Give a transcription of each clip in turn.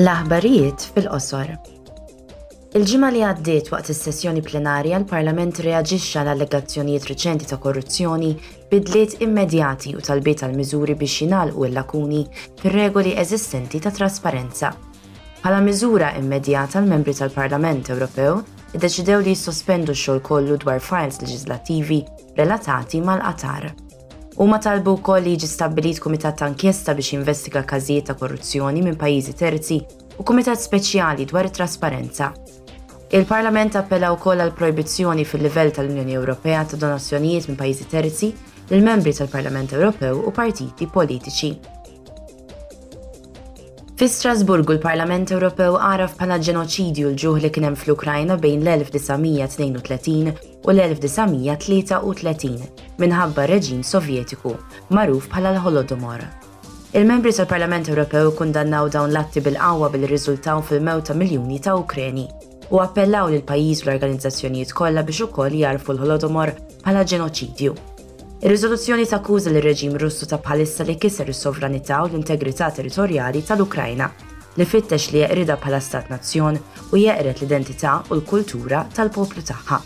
L-aħbarijiet fil-qosor. Il-ġimgħa li għaddiet waqt is-sessjoni plenarja l-Parlament reaġixxa għal allegazzjonijiet riċenti ta' korruzzjoni, bidliet immedjati u talbiet għal miżuri biex jingħalqu l-lakuni fir-regoli eżistenti ta' trasparenza. Bħala miżura immedjata l-membri tal-Parlament Ewropew iddeċidew li jissospendu x-xogħol kollu dwar fajls leġiżlattivi relatati mal-Qatar. Huma talbu wkoll li jiġi stabbilit kumitat ta' inkjesta biex jinvestiga każijiet ta' korruzzjoni minn pajjiżi terzi u kumitat speċjali dwar it-trasparenza. Il-Parlament appella wkoll għal projbizzjoni fil-livell tal-Unjoni Ewropea ta' donazzjonijiet minn pajjiżi terzi lil membri tal-Parlament Ewropew u partiti politiċi. Fi Strasburgu l-Parlament Ewropew għaraf bħala ġenoċidju l-ġuħ li kien hemm fl-Ukrajna bejn l-1932 u l-1933 minħabba reġim Sovjetiku magħruf bħala l-Holodomor. Il-membri tal-Parlament Ewropew kundannaw dawn l-atti bil-qawwa billi riżultaw fil-mew ta' miljuni ta' Ukreni u appellaw lil pajjiż l-organizzazzjonijiet kollha biex ukoll jarfu l-Holodomor bħala ġenoċidju. Ir-riżoluzzjoni takkuża lir-reġim Russu ta' bħalissa li kiser is-sovranità u l-integrità territorjali tal-Ukrajna, li fittex li jeqridha bħala stat-nazzjon u jeqred l-identità u l-kultura tal-poplu tagħha.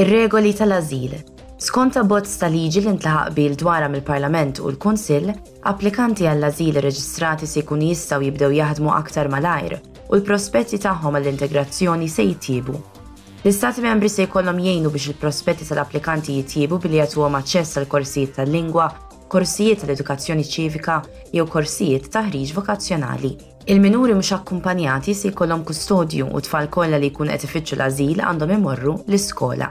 Ir-regoli tal-ażil. Skont abbozz ta' liġi li ntlaħaq qbil dwarha mill-Parlament u l-Kunsill, applikanti għall-ażil irreġistrati se jkunu jistgħu jibdew jaħdmu aktar malajr u l-prospetti tagħhom għall-integrazzjoni se jitjiebu. L-Istati Membri se jkollhom jgħinu biex il-prospetti tal-applikanti jitjiebu billi jagħtuhom aċċess għal korsijiet tal-lingwa, korsijiet tal-edukazzjoni ċivika jew korsijiet ta' taħriġ vokazzjonali. Il-minuri mhux akkumpanjati se jkollhom kustodju u t-tfal kollha li jkunu qed ifittxu l-ażil għandhom imorru l-iskola.